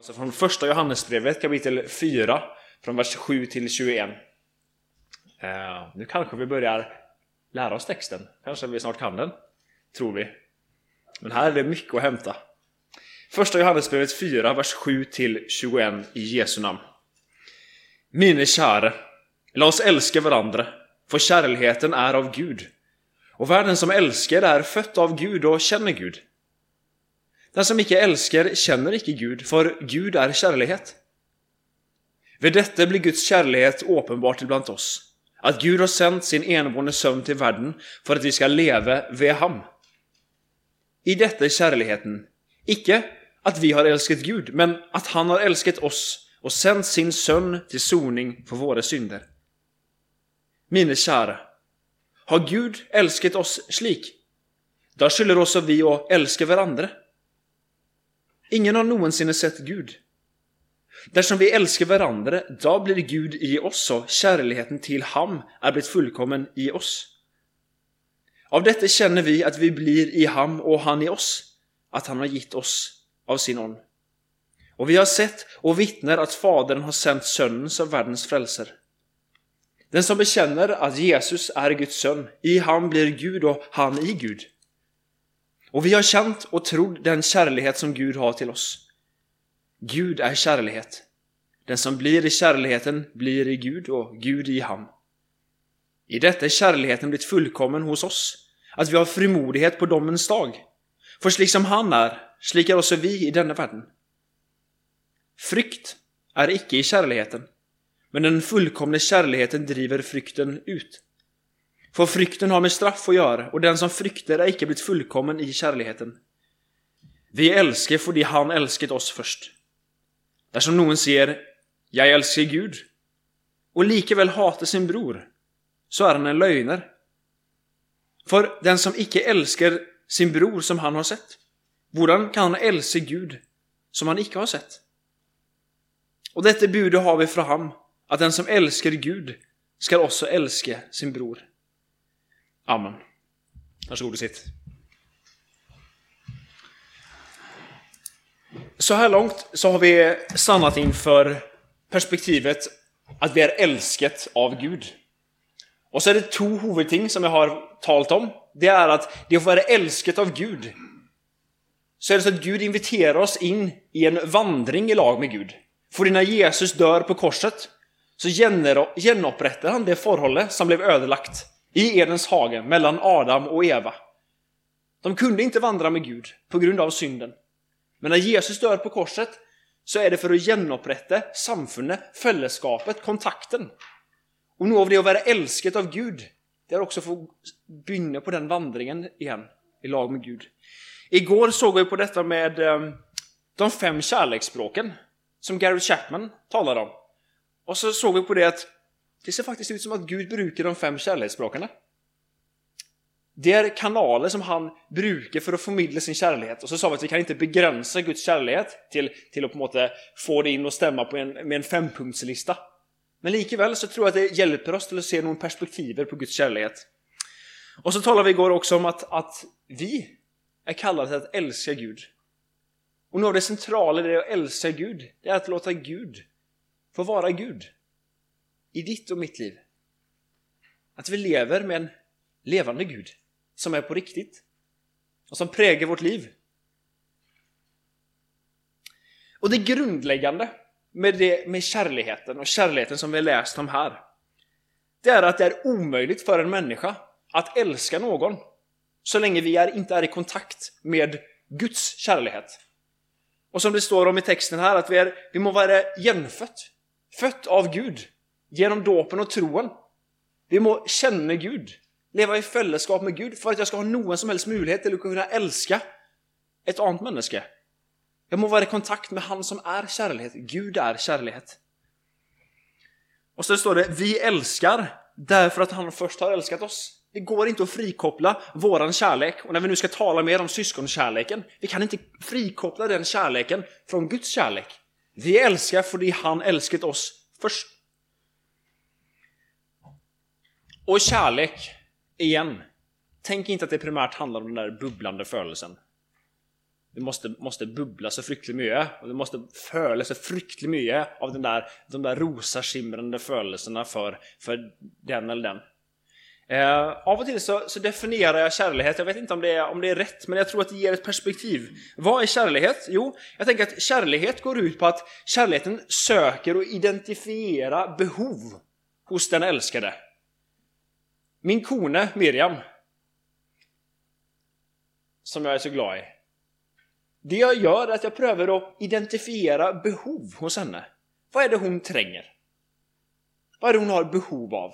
Alltså från första Johannesbrevet kapitel 4 från vers 7 till 21. Uh, eh, nu kanske vi börjar lära oss texten. Kanske vi snart kan den. Tror vi. Men här är det mycket att hämta. Första Johannesbrevet 4, vers 7 till 21 i Jesu namn. Mine käre, låt oss älska varandra, för kärleken är av Gud. Och världen som älskar är fött av Gud och känner Gud. Den som icke älskar känner icke Gud, för Gud är kärlighet. Vid detta blir Guds kärlighet uppenbar ibland oss, att Gud har sänt sin enbårne son till världen för att vi ska leva vid ham. I detta är kärleken, icke att vi har älskat Gud, men att han har älskat oss och sänt sin son till soning för våra synder. Mine kära, har Gud älskat oss slik? Då skyller oss vi att älska varandra. Ingen har någonsin sett Gud. Därsom vi älskar varandra, då blir Gud i oss och kärleken till ham är blivit fullkommen i oss. Av detta känner vi att vi blir i ham och han i oss, att han har gett oss av sin on. Och vi har sett och vittnar att Fadern har sänt Sonen som världens frälsare. Den som bekänner att Jesus är Guds son, i han blir Gud och han i Gud. Och vi har känt och trott den kärlighet som Gud har till oss. Gud är kärlighet. Den som blir i kärleken blir i Gud och Gud i ham. I detta är kärleken blivit fullkommen hos oss, att vi har frimodighet på domens dag. För slik som han är, slik är också vi i denna världen. Frykt är icke i kärleken, men den fullkomna kärleken driver frykten ut. För frykten har med straff att göra, och den som frykter är icke blivit fullkommen i kärleken. Vi älskar för han älskat oss först. Där som någon säger ”Jag älskar Gud” och likaväl hatar sin bror, så är han en lögner. För den som icke älskar sin bror som han har sett, hurdan kan han älska Gud som han icke har sett? Och detta budet har vi från ham, att den som älskar Gud skall också älska sin bror. Amen. Varsågod och sitt. Så här långt så har vi stannat inför perspektivet att vi är älsket av Gud. Och så är det två huvudting som jag har talat om. Det är att det att vara älsket av Gud. Så är det så att Gud inviterar oss in i en vandring i lag med Gud. För när Jesus dör på korset så genupprättar han det förhållet som blev ödelagt i Edens hage mellan Adam och Eva. De kunde inte vandra med Gud på grund av synden. Men när Jesus dör på korset så är det för att genupprätta samfundet, fällskapet, kontakten. Och något av det att vara älsket av Gud, det är också att få börja på den vandringen igen i lag med Gud. Igår såg vi på detta med ehm, de fem kärleksspråken som Gary Chapman talade om. Och så såg vi på det att det ser faktiskt ut som att Gud brukar de fem kärleksspråken. Det är kanaler som han brukar för att förmedla sin kärlek. Och så sa vi att vi kan inte begränsa Guds kärlek till, till att på måte få det in och stämma på en, med en fempunktslista. Men likväl så tror jag att det hjälper oss till att se någon perspektiver på Guds kärlek. Och så talade vi igår också om att, att vi är kallade till att älska Gud. Och något av det centrala i det att älska Gud, det är att låta Gud få vara Gud i ditt och mitt liv. Att vi lever med en levande Gud som är på riktigt och som präger vårt liv. Och det grundläggande med, det, med kärleken och kärleken som vi har läst om här det är att det är omöjligt för en människa att älska någon så länge vi är, inte är i kontakt med Guds kärlek. Och som det står om i texten här, att vi, är, vi må vara genfött, fött av Gud, genom dåpen och troen. Vi må känna Gud, leva i fällskap med Gud för att jag ska ha någon som helst möjlighet till att kunna älska ett annat människa. Jag må vara i kontakt med han som är kärlighet. Gud är kärlighet. Och så står det, vi älskar därför att han först har älskat oss. Det går inte att frikoppla våran kärlek. Och när vi nu ska tala mer om syskonkärleken, vi kan inte frikoppla den kärleken från Guds kärlek. Vi älskar för det han älskat oss först. Och kärlek, igen. Tänk inte att det primärt handlar om den där bubblande födelsen. det måste, måste bubbla så fryktligt mycket och det måste föla så fryktligt mycket av den där, de där rosaskimrande födelserna för, för den eller den. Eh, av och till så, så, definierar jag kärlighet, jag vet inte om det, är, om det är rätt, men jag tror att det ger ett perspektiv. Vad är kärlighet? Jo, jag tänker att kärlighet går ut på att kärleken söker och identifiera behov hos den älskade. Min kone Miriam, som jag är så glad i, det jag gör är att jag prövar att identifiera behov hos henne. Vad är det hon tränger? Vad är det hon har behov av?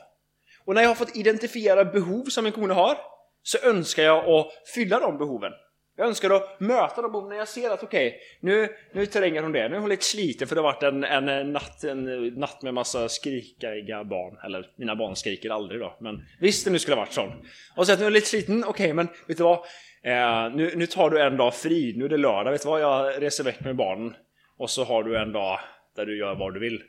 Och när jag har fått identifiera behov som en kone har, så önskar jag att fylla de behoven. Jag önskar att möta de när jag ser att okej, okay, nu, nu tränger hon det. Nu är hon lite sliten för det har varit en, en, natt, en natt med massa skrikiga barn. Eller mina barn skriker aldrig då, men visst det nu skulle ha varit sån. Och så att nu är lite sliten, okej okay, men vet du vad? Eh, nu, nu tar du en dag fri, nu är det lördag, vet du vad? Jag reser väck med barnen. Och så har du en dag där du gör vad du vill.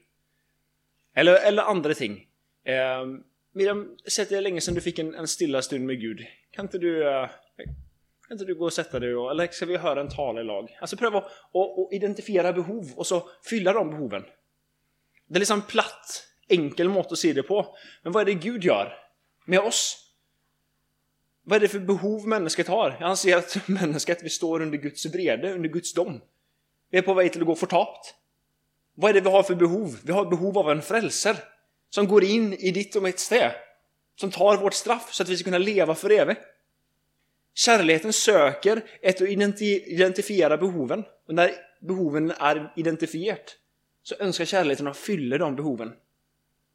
Eller, eller andra ting. Eh, Miriam, sett det länge sedan du fick en, en, stilla stund med Gud. Kan inte du, Eh, kan inte du gå och sätta dig och, eller ska vi höra en tal i lag? Alltså pröva att identifiera behov och så fylla de behoven. Det är liksom platt, enkel mått att se det på. Men vad är det Gud gör med oss? Vad är det för behov människan har? Jag anser att människan, vi står under Guds vrede, under Guds dom. Vi är på väg till att gå förtapt. Vad är det vi har för behov? Vi har behov av en frälsare som går in i ditt och mitt ställe, Som tar vårt straff så att vi ska kunna leva för evigt. Kärleken söker ett att identifiera behoven. Och när behoven är identifierat så önskar kärleken att fylla de behoven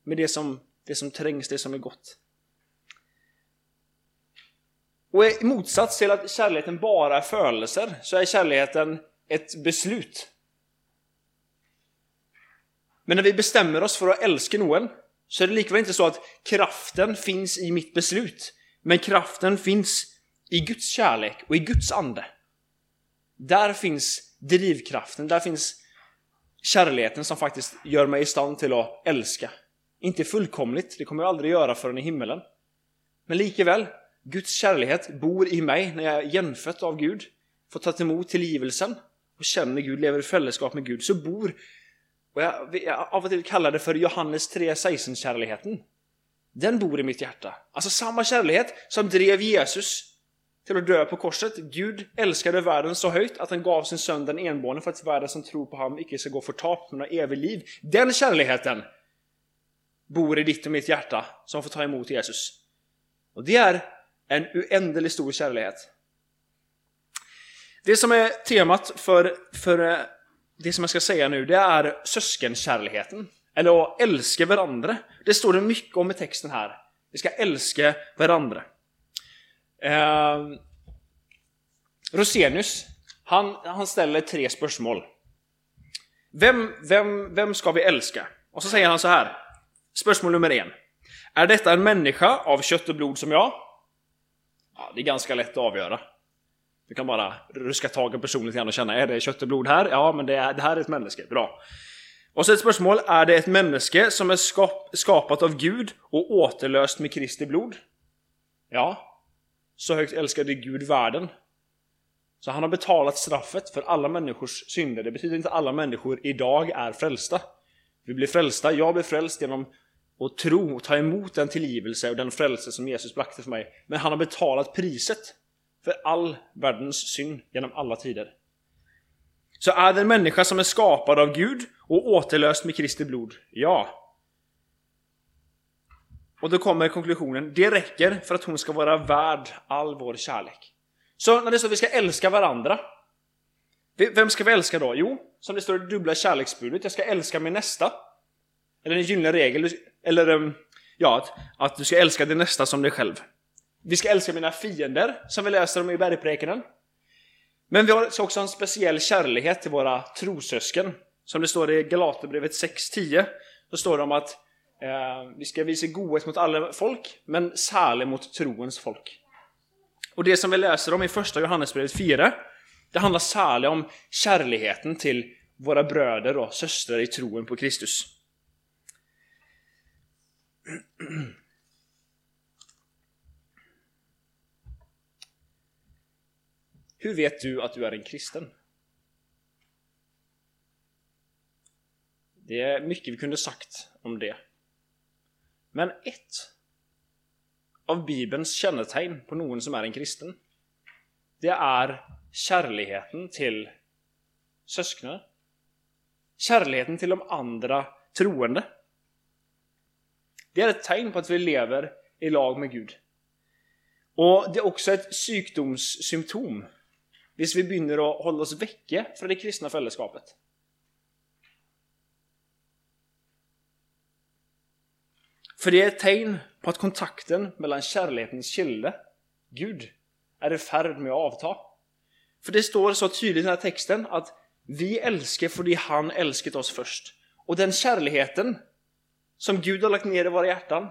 med det som, det som trängs, det som är gott. Och i motsats till att kärleken bara är födelser så är kärleken ett beslut. Men när vi bestämmer oss för att älska någon så är det likväl inte så att kraften finns i mitt beslut. Men kraften finns i Guds kärlek och i Guds ande. Där finns drivkraften, där finns kärleken som faktiskt gör mig i stånd till att älska. Inte fullkomligt, det kommer jag aldrig göra förrän i himmelen. Men likväl, Guds kärlek bor i mig när jag är jämfött av Gud, får ta emot tillgivelsen och känner Gud, lever i fällskap med Gud, så bor och jag, jag av och till kallar det för Johannes 3.16-kärleken. Den bor i mitt hjärta. Alltså samma kärlek som drev Jesus till att dö på korset. Gud älskade världen så högt att han gav sin son den enbåne för att världen som tror på honom icke ska gå förtapt men ha evigt liv. Den kärligheten bor i ditt och mitt hjärta som får ta emot Jesus. Och det är en oändligt stor kärlighet. Det som är temat för, för eh, det som jag ska säga nu, det är syskonkärleken, Eller att älska varandra. Det står det mycket om i texten här. Vi ska älska varandra. Eh, Rosenius, han, han ställer tre spörsmål. Vem, vem, vem ska vi älska? Och så säger han så här. Spörsmål nummer en. Är detta en människa av kött och blod som jag? Ja, det är ganska lätt att avgöra. Du kan bara ruska tag i personen lite grann och känna, är det kött och blod här? Ja, men det, är, det här är ett människa. Bra. Och så ett spörsmål, är det ett människa som är skap, skapat av Gud och återlöst med Kristi blod? Ja. Så högt älskade Gud världen. Så han har betalat straffet för alla människors synder. Det betyder inte att alla människor idag är frälsta. Vi blir frälsta, jag blir frälst genom att tro och ta emot den tillgivelse och den frälse som Jesus bragte för mig. Men han har betalat priset för all världens synd genom alla tider. Så är det en människa som är skapad av Gud och återlöst med Kristi blod? Ja. Och då kommer konklusionen, det räcker för att hon ska vara värd all vår kärlek. Så när det står att vi ska älska varandra, vem ska vi älska då? Jo, som det står i det dubbla kärleksbudet, jag ska älska min nästa. Eller en gyllene regel, eller ehm, ja, att, att du ska älska din nästa som dig själv. Vi ska älska mina fiender, som vi läser om i bergpräkenen. Men vi har också en speciell kärlighet till våra trosösken. Som det står i Galaterbrevet 6.10. så står det om att Eh, vi ska visa godhet mot alla folk, men särskilt mot troens folk. Och det som vi läser om i första Johannesbrevet 4, det handlar särskilt om kärleken till våra bröder och systrar i troen på Kristus. Hur vet du att du är en kristen? Det är mycket vi kunde sagt om det. Men ett av Bibelns kännetecken på någon som är en kristen, det är kärleken till syskonen. Kärleken till de andra troende. Det är ett tecken på att vi lever i lag med Gud. Och det är också ett sjukdomssymptom om vi börjar hålla oss vekke från det kristna fällskapet. För det är ett tecken på att kontakten mellan kärlekens kille, Gud, är i färd med att avta. För det står så tydligt i den här texten att vi älskar för att Han älskat oss först och den kärleken som Gud har lagt ner i våra hjärtan,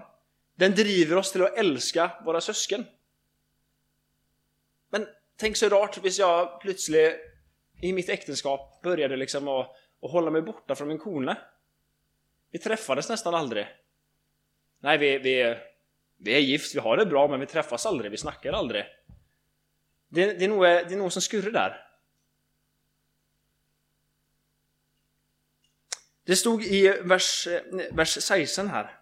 den driver oss till att älska våra syskon. Men tänk så rart om jag plötsligt i mitt äktenskap började liksom att, att hålla mig borta från min kone. Vi träffades nästan aldrig. Nej, vi, vi, vi är gift, vi har det bra, men vi träffas aldrig, vi snackar aldrig. Det, det, är, nog, det är nog som skurrar där. Det stod i vers, vers 16 här.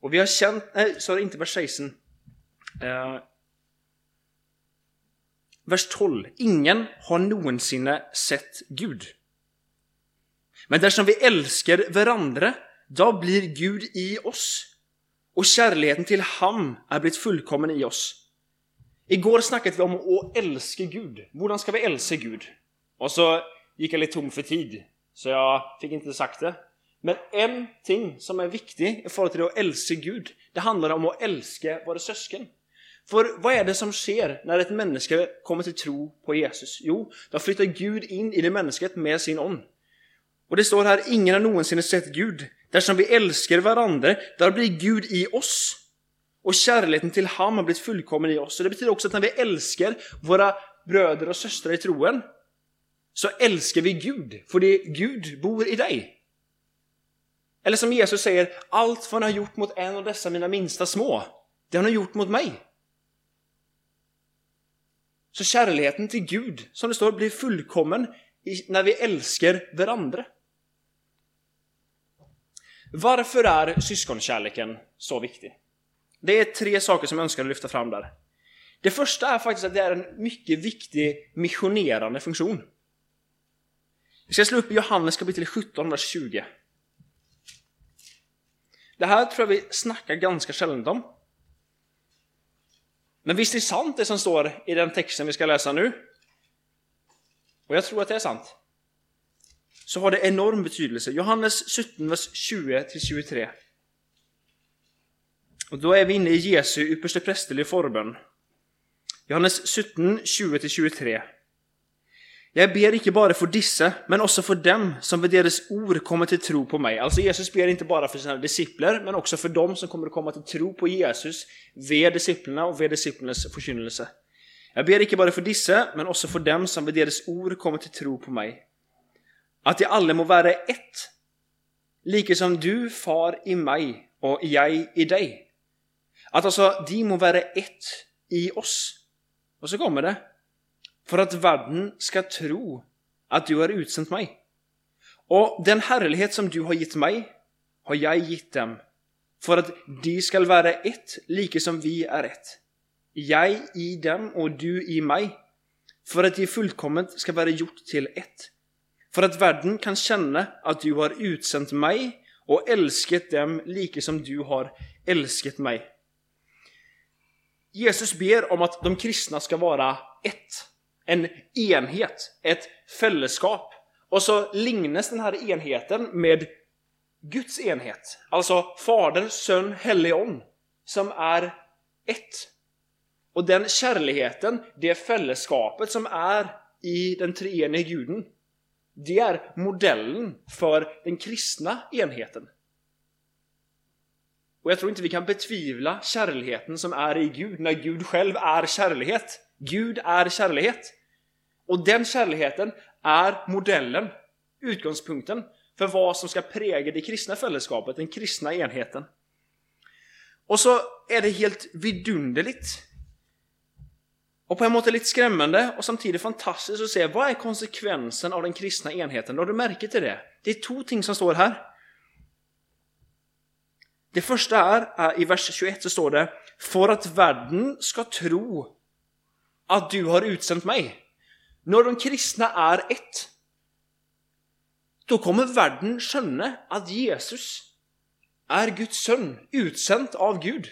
Och vi har känt, nej, sorry, inte vers 16. Eh, vers 12. Ingen har någonsin sett Gud. Men dersom vi älskar varandra, då blir Gud i oss. Och kärleken till ham är blivit fullkommen i oss. Igår snackade vi om att älska Gud. Hur ska vi älska Gud? Och så gick jag lite tom för tid, så jag fick inte sagt det. Men en ting som är viktig i förhållande till att älska Gud, det handlar om att älska våra syskon. För vad är det som sker när ett människa kommer till tro på Jesus? Jo, då flyttar Gud in i det människan med sin on. Och det står här, ingen har någonsin sett Gud. Där som vi älskar varandra, där blir Gud i oss. Och kärleken till honom har blivit fullkommen i oss. Och det betyder också att när vi älskar våra bröder och systrar i troen, så älskar vi Gud, för det Gud bor i dig. Eller som Jesus säger, allt vad ni har gjort mot en av dessa mina minsta små, det har ni gjort mot mig. Så kärleken till Gud, som det står, blir fullkommen när vi älskar varandra. Varför är syskonkärleken så viktig? Det är tre saker som jag önskar lyfta fram där. Det första är faktiskt att det är en mycket viktig missionerande funktion. Vi ska slå upp i Johannes kapitel 17, vers 20. Det här tror jag vi snackar ganska sällan om. Men visst är det sant det som står i den texten vi ska läsa nu? Och jag tror att det är sant. Så har det enorm betydelse. Johannes 17, vers 20-23. Och då är vi inne i Jesu ypperste prästerliga förbön. Johannes 17, 20-23. Jag ber inte bara för dessa, men också för dem som vid deras ord kommer till tro på mig. Alltså Jesus ber inte bara för sina discipler, men också för dem som kommer att komma till tro på Jesus ved disciplerna och ved disciplernas förkynnelse. Jag ber inte bara för dessa, men också för dem som vid deras ord kommer till tro på mig. Att de alla må vara ett, lika som du, far, i mig och jag i dig. Att alltså de må vara ett i oss. Och så kommer det för att världen ska tro att du har utsänt mig. Och den härlighet som du har gett mig har jag gett dem, för att de ska vara ett, lika som vi är ett. Jag i dem och du i mig, för att de fullkomment ska vara gjort till ett. För att världen kan känna att du har utsänt mig och älskat dem lika som du har älskat mig. Jesus ber om att de kristna ska vara ett en enhet, ett fällskap. Och så lignas den här enheten med Guds enhet. Alltså Fader, Son, Helion, som är ett. Och den kärligheten, det fällskapet som är i den treenige guden, det är modellen för den kristna enheten. Och jag tror inte vi kan betvivla kärleken som är i Gud när Gud själv är kärlighet. Gud är kärlighet. Och den kärleken är modellen, utgångspunkten för vad som ska präga det kristna fällskapet, den kristna enheten. Och så är det helt vidunderligt. Och på en måte lite skrämmande och samtidigt fantastiskt att se vad är konsekvensen av den kristna enheten? Har du märke till det? Det är två ting som står här. Det första är, i vers 21 så står det För att världen ska tro att du har utsänt mig. När de kristna är ett, då kommer världen känna att Jesus är Guds son, utsänd av Gud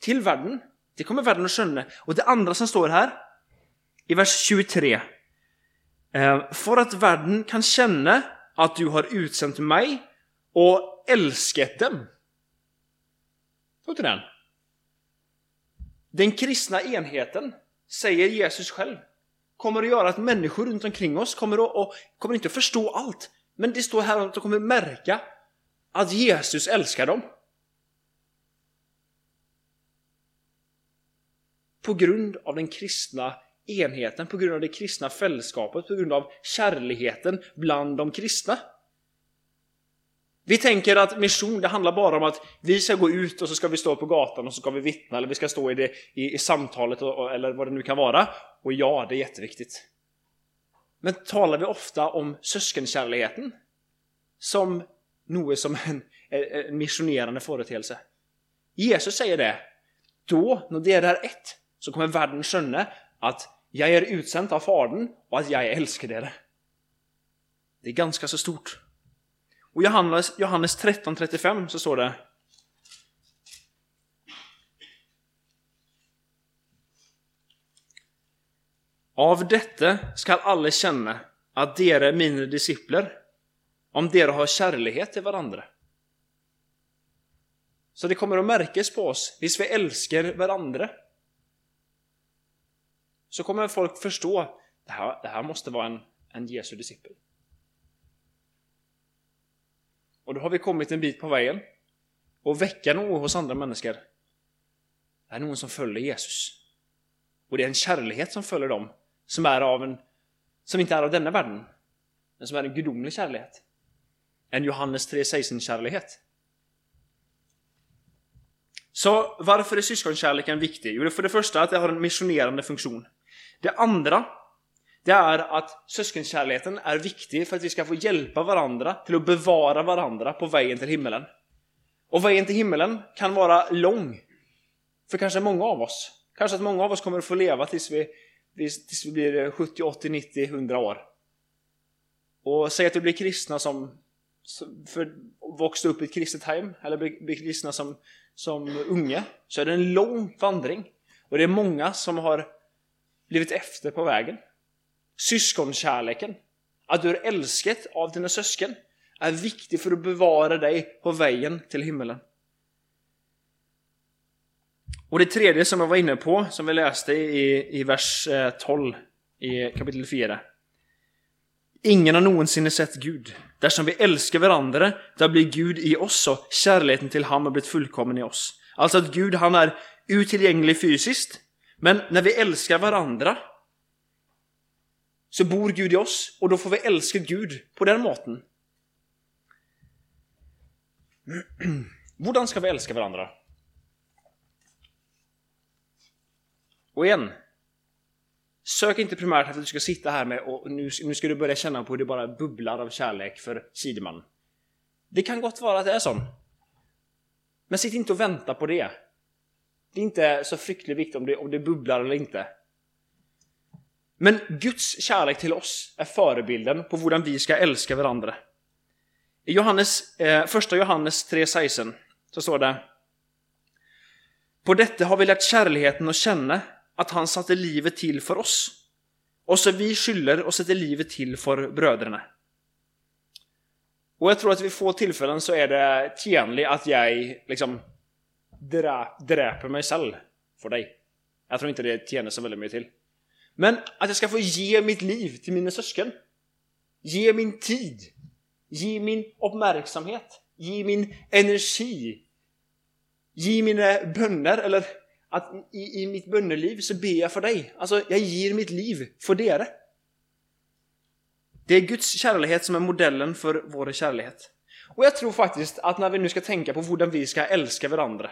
till världen. Det kommer världen att känna. Och det andra som står här, i vers 23. Eh, för att världen kan känna att du har utsänt mig och älskat dem. Den? Den kristna enheten, säger Jesus själv, kommer att göra att människor runt omkring oss kommer att, och, kommer inte att förstå allt. Men det står här att de kommer märka att Jesus älskar dem. På grund av den kristna enheten, på grund av det kristna fällskapet, på grund av kärligheten bland de kristna. Vi tänker att mission, det handlar bara om att vi ska gå ut och så ska vi stå på gatan och så ska vi vittna eller vi ska stå i, det, i, i samtalet och, eller vad det nu kan vara. Och ja, det är jätteviktigt. Men talar vi ofta om syskonkärligheten som något som en, en missionerande företeelse? Jesus säger det. Då, när det är ett, så kommer världen känna att jag är utsänd av Fadern och att jag älskar er. Det är ganska så stort. Och Johannes, Johannes 13.35 så står det Av detta skall alla känna att dere är mina discipler, om dere har kärlighet till varandra. Så det kommer att märkas på oss, om vi älskar varandra. Så kommer folk förstå, det här, det här måste vara en, en Jesu discipel. Och då har vi kommit en bit på vägen. Och väcka något hos andra människor. Det är någon som följer Jesus. Och det är en kärlighet som följer dem. Som är av en, som inte är av denna världen. Men som är en gudomlig kärlighet. En Johannes 3.16 kärlighet. Så varför är syskonkärleken viktig? Jo, för det första att det har en missionerande funktion. Det andra det är att syskonkärleken är viktig för att vi ska få hjälpa varandra till att bevara varandra på vägen till himmelen. Och vägen till himmelen kan vara lång. För kanske många av oss. Kanske att många av oss kommer att få leva tills vi, tills vi blir 70, 80, 90, 100 år. Och säg att vi blir kristna som, för, vuxit upp i ett kristet hem, eller blir kristna som, som unga, så är det en lång vandring. Och det är många som har blivit efter på vägen. Syskonkärleken, att du är älskad av dina syskon, är viktig för att bevara dig på vägen till himmelen. Och det tredje som jag var inne på, som vi läste i, i vers eh, 12 i kapitel 4. Ingen har någonsin sett Gud. Där vi älskar varandra, där blir Gud i oss och kärleken till honom har blivit fullkommen i oss. Alltså att Gud, han är utillgänglig fysiskt, men när vi älskar varandra så bor Gud i oss och då får vi älska Gud på den måten. Hur ska vi älska varandra? Och igen, sök inte primärt att du ska sitta här med och nu, nu ska du börja känna på hur det bara bubblar av kärlek för Sideman. Det kan gott vara att det är så. Men sitt inte och vänta på det. Det är inte så fryktligt viktigt om det, om det bubblar eller inte. Men Guds kärlek till oss är förebilden på hur vi ska älska varandra. I Johannes, eh, första Johannes 3.16 så står det På detta har vi lärt kärleken att känna att han satte livet till för oss. Och så vi skyller och sätter livet till för bröderna. Och jag tror att vid få tillfällen så är det tjänligt att jag liksom drä, dräper mig själv för dig. Jag tror inte det tjänar så väldigt mycket till. Men att jag ska få ge mitt liv till mina syskon. Ge min tid. Ge min uppmärksamhet. Ge min energi. Ge mina bönder, eller att i, i mitt bönderliv så ber jag för dig. Alltså, jag ger mitt liv för dere. Det är Guds kärlek som är modellen för vår kärlek. Och jag tror faktiskt att när vi nu ska tänka på hur vi ska älska varandra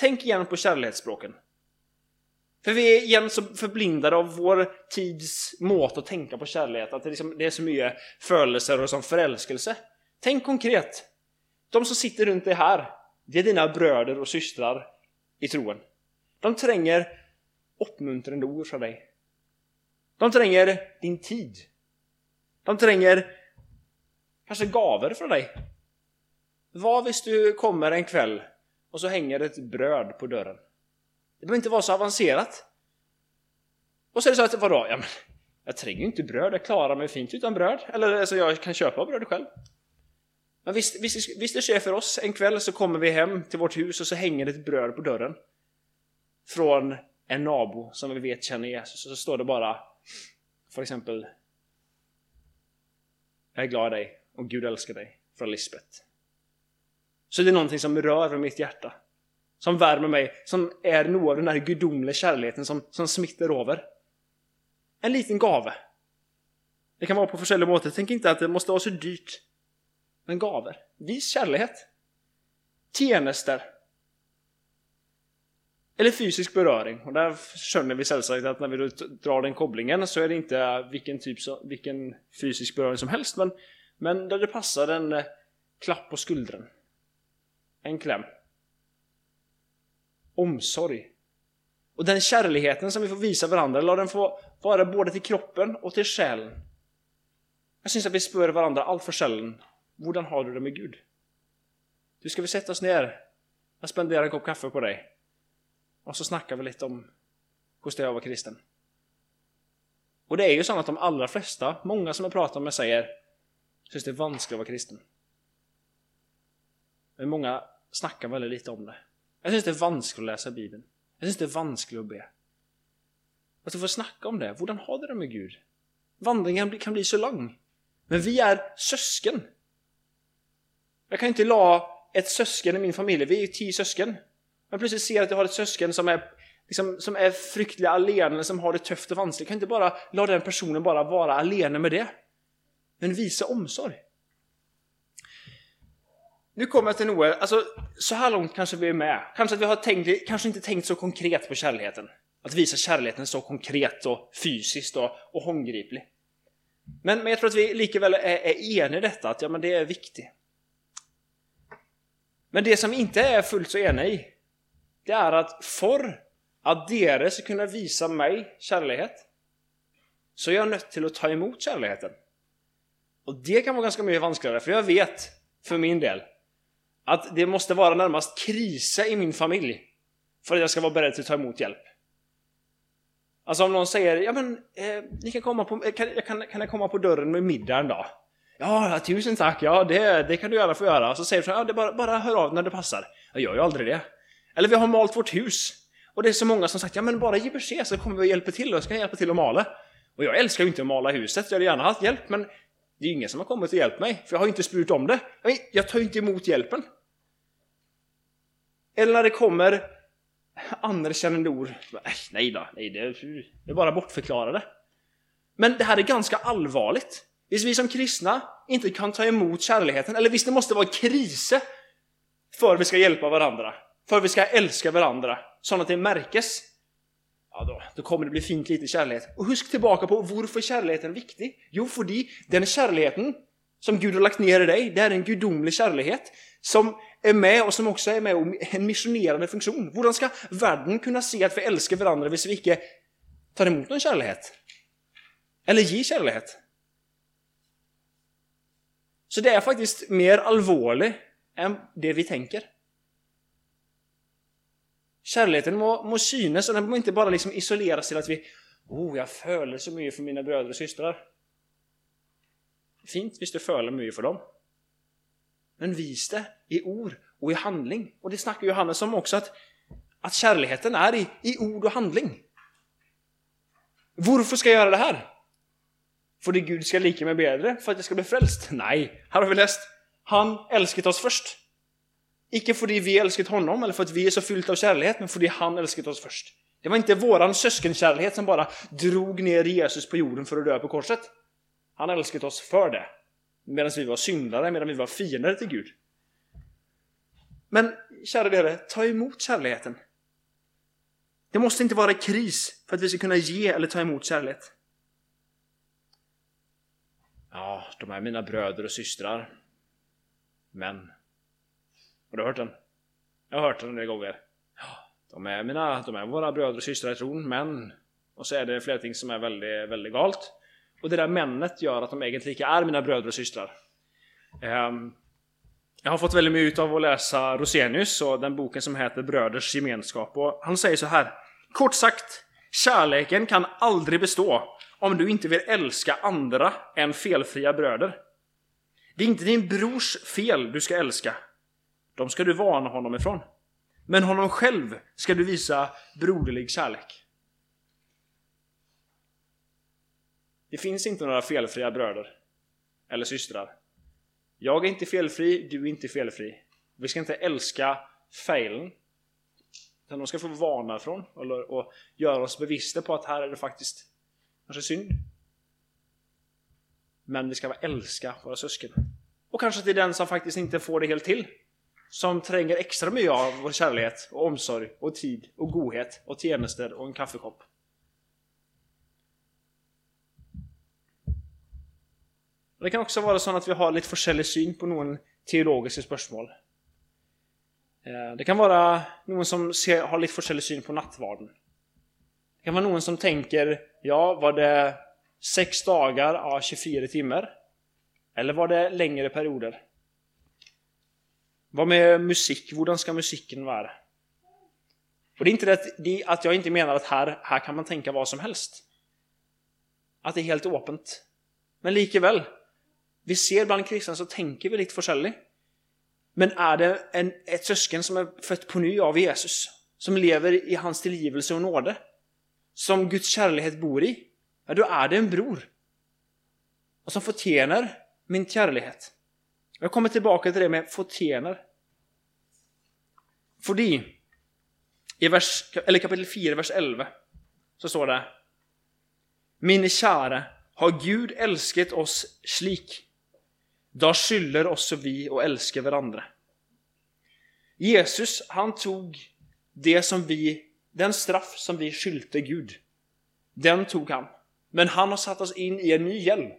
Tänk igen på kärleksspråken. För vi är igen så förblindade av vår tids mått att tänka på kärlek, att det, liksom, det är så mycket födelser och som förälskelse. Tänk konkret. De som sitter runt dig här, det är dina bröder och systrar i troen. De tränger uppmuntrande ord från dig. De tränger din tid. De tränger kanske gaver från dig. Vad visst du kommer en kväll och så hänger ett bröd på dörren? Det behöver inte vara så avancerat. Och så är det så att, vadå? Ja, men, jag tränger ju inte bröd, jag klarar mig fint utan bröd. Eller alltså, jag kan köpa bröd själv. Men visst, visst, visst det sker för oss, en kväll så kommer vi hem till vårt hus och så hänger det ett bröd på dörren. Från en nabo som vi vet känner Jesus. Och så står det bara, för exempel Jag är glad i dig och Gud älskar dig. Från Lisbeth. Så det är någonting som rör vid mitt hjärta. Som värmer mig, som är något av den här gudomliga kärleken som, som smittar över. En liten gave. Det kan vara på försäljning måter. Tänk inte att det måste vara så dyrt. Men gaver. Vis kärlek. Tjänster. Eller fysisk beröring. Och där känner vi sällsagt att när vi drar den kopplingen så är det inte vilken, typ, vilken fysisk beröring som helst. Men, men där det passar en eh, klapp på skuldran. En kläm. Omsorg. Och den kärleken som vi får visa varandra, låt den få vara både till kroppen och till själen. Jag syns att vi spör varandra allt för sällan. Hur har du det med Gud? Du, ska vi sätta oss ner? Jag spenderar en kopp kaffe på dig. Och så snackar vi lite om hur det är att vara kristen. Och det är ju så att de allra flesta, många som jag pratar med säger syns det är vanskligt att vara kristen. Men många snackar väldigt lite om det. Jag syns det är vanskligt att läsa Bibeln. Jag syns det är vanskligt att be. Att du får snacka om det. Hur har du det med Gud? Vandringen kan bli så lång. Men vi är syskon. Jag kan inte la ett syskon i min familj. Vi är ju tio syskon. Men plötsligt ser att jag har ett syskon som är, liksom, som är fryktliga alene, som har det tufft och vanskligt. Jag kan inte bara la den personen bara vara alene med det. Men visa omsorg. Nu kommer jag till Noel, alltså så här långt kanske vi är med. Kanske att vi har tänkt, kanske inte tänkt så konkret på kärleken. Att visa kärleken så konkret och fysiskt och, och håndgriplig. Men, men jag tror att vi likaväl är, är eniga i detta, att ja, men det är viktigt. Men det som vi inte är fullt så eniga i, det är att för att dere ska kunna visa mig kärlek, så är jag nött till att ta emot kärleken. Och det kan vara ganska mycket vanskligare, för jag vet, för min del, att det måste vara närmast krisa i min familj för att jag ska vara beredd till att ta emot hjälp. Alltså om någon säger ja men eh, ni kan komma på, eh, kan, kan, kan jag komma på dörren med middag en dag? Ja, tusen tack, ja det, det kan du gärna få göra. Så säger du ja, det bara, bara hör av när det passar. Jag gör ju aldrig det. Eller vi har malt vårt hus. Och det är så många som sagt ja men bara ge besked så kommer vi och hjälper till och ska hjälpa till att mala. Och jag älskar ju inte att mala huset, jag hade gärna haft hjälp men det är ju ingen som har kommit och hjälpt mig för jag har ju inte spurit om det. Jag tar ju inte emot hjälpen. Eller när det kommer anerkännande ord. Nej då, nej, det är bara bortförklarade. Men det här är ganska allvarligt. Visst vi som kristna inte kan ta emot kärleken, eller visst det måste vara krise för att vi ska hjälpa varandra, för att vi ska älska varandra, så att det märkes. Ja, då, då kommer det bli fint lite kärlek. Och husk tillbaka på varför kärleken är viktig. Jo, för den kärleken som Gud har lagt ner i dig, det är en gudomlig kärlek som är med och som också är med och en missionerande funktion. Hur ska världen kunna se att vi älskar varandra om vi inte tar emot någon kärlek? Eller ger kärlek? Så det är faktiskt mer allvarligt än det vi tänker. Kärleken må, må synas och den må inte bara liksom isoleras till att vi Oh, jag följer så mycket för mina bröder och systrar. Fint visst du följer mycket för dem. Men vis det i ord och i handling. Och det snackar Johannes om också, att, att kärleken är i, i ord och handling. Varför ska jag göra det här? För att Gud ska lika mig bättre? För att jag ska bli frälst? Nej, här har vi läst. Han älskat oss först. Icke för att vi älskat honom eller för att vi är så fyllt av kärlek, men för att han älskat oss först. Det var inte våran syskonkärlek som bara drog ner Jesus på jorden för att dö på korset. Han älskat oss för det. Medan vi var syndare, medan vi var fiender till Gud. Men kära ledare, ta emot kärleken. Det måste inte vara kris för att vi ska kunna ge eller ta emot kärlek. Ja, de är mina bröder och systrar. Men... Har du hört den? Jag har hört den några gånger. De är mina, de är våra bröder och systrar i tron, men... Och så är det flera ting som är väldigt, väldigt galt. Och det där männet gör att de egentligen är mina bröder och systrar. Um, jag har fått väldigt mycket av att läsa Rosenius och den boken som heter Bröders gemenskap. Och han säger så här. Kort sagt, kärleken kan aldrig bestå om du inte vill älska andra än felfria bröder. Det är inte din brors fel du ska älska. De ska du varna honom ifrån. Men honom själv ska du visa broderlig kärlek. Det finns inte några felfria bröder eller systrar. Jag är inte felfri, du är inte felfri. Vi ska inte älska failen. Utan de ska få varna från eller, och göra oss bevisste på att här är det faktiskt kanske synd. Men vi ska älska våra syskon. Och kanske till den som faktiskt inte får det helt till. Som tränger extra mycket av vår kärlek och omsorg och tid och godhet och tjänster och en kaffekopp. Det kan också vara så att vi har lite olika syn på någon teologiska spörsmål. Eh, det kan vara någon som ser, har lite olika syn på nattvarden. Det kan vara någon som tänker ja, var det sex dagar av 24 timmar? Eller var det längre perioder? Vad med musik? Hur ska musiken vara? Och det är inte det att jag inte menar att här, här kan man tänka vad som helst. Att det är helt öppet. Men likväl, vi ser bland kristna så tänker vi lite forskjellig. Men är det en, ett syskon som är fött på ny av Jesus, som lever i hans tillgivelse och nåde, som Guds kärlek bor i, ja, då är det en bror. Och som förtjänar min kärlek. Jag kommer tillbaka till det med förtjänar. Fordi i vers, eller kapitel 4, vers 11, så står det Min käre, har Gud älskat oss slik, då skyller också vi och älskar varandra. Jesus, han tog det som vi, den straff som vi skylte Gud. Den tog han. Men han har satt oss in i en ny hjälm.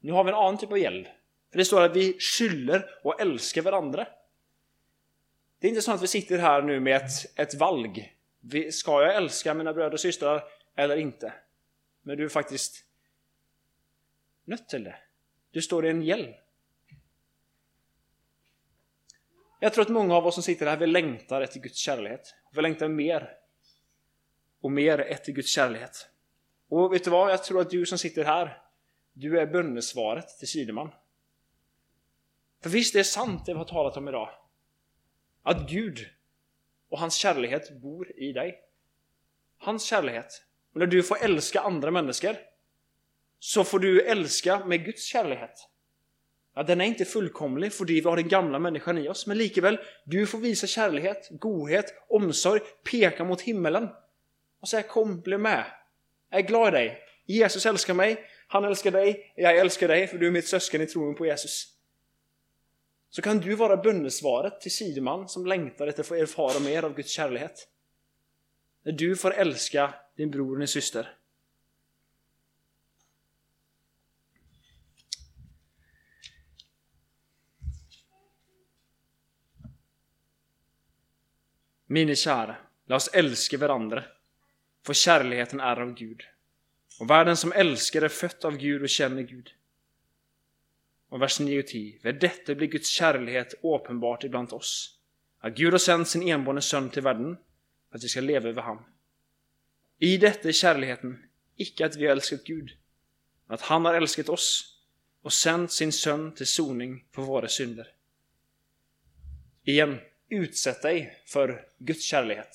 Nu har vi en annan typ av hjälm. För det står att vi skyller och älskar varandra. Det är inte så att vi sitter här nu med ett, ett valg. Ska jag älska mina bröder och systrar eller inte? Men du är faktiskt nött till det. Du står i en hjälm. Jag tror att många av oss som sitter här, vi längtar efter Guds kärlek. Vi längtar mer och mer efter Guds kärlek. Och vet du vad? Jag tror att du som sitter här, du är bönesvaret till Sideman. För visst det är sant det vi har talat om idag. Att Gud och hans kärlek bor i dig. Hans kärlek. Och när du får älska andra människor så får du älska med Guds kärlek. Ja, den är inte fullkomlig för vi har den gamla människan i oss, men likväl, du får visa kärlek, godhet, omsorg, peka mot himmelen och säga kom, bli med. Jag är glad i dig. Jesus älskar mig, han älskar dig, jag älskar dig för du är mitt syskon i tron på Jesus. Så kan du vara bönesvaret till sideman som längtar efter att få erfara mer av Guds kärlek. När du får älska din bror och din syster. Mina kära, låt oss älska varandra, för kärleken är av Gud. Och världen som älskar är fött av Gud och känner Gud. Och vers 9 och 10. Vid detta blir Guds kärlek uppenbart ibland oss. Att Gud har sänt sin enbårne son till världen för att vi ska leva över honom. I detta är kärleken, icke att vi har älskat Gud, men att han har älskat oss och sänt sin son till soning för våra synder. Igen, utsätt dig för Guds kärlek.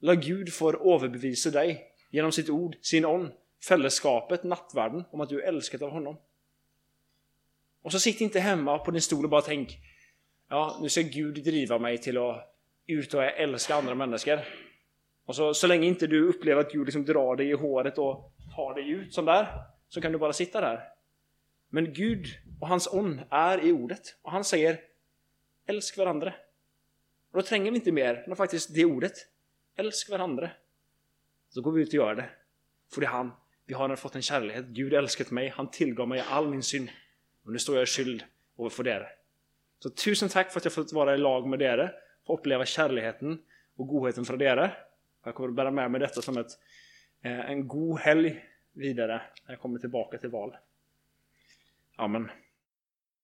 Låt Gud få överbevisa dig genom sitt ord, sin on, fällskapet, nattvärden, om att du är älskad av honom. Och så sitt inte hemma på din stol och bara tänk Ja, nu ska Gud driva mig till att ut och älska andra människor. Och så, så länge inte du upplever att Gud liksom drar dig i håret och tar dig ut som där, så kan du bara sitta där. Men Gud och hans on är i ordet. Och han säger Älsk varandra. Och då tränger vi inte mer än faktiskt det ordet. Älsk varandra. Så går vi ut och gör det. För det är han. Vi har fått en kärlek. Gud älskat mig. Han tillgav mig all min synd. Och nu står jag i skyld överför det. Så tusen tack för att jag fått vara i lag med er. Få uppleva kärleken och godheten från er. Jag kommer att bära med mig detta som ett, eh, en god helg vidare när jag kommer tillbaka till val. Amen.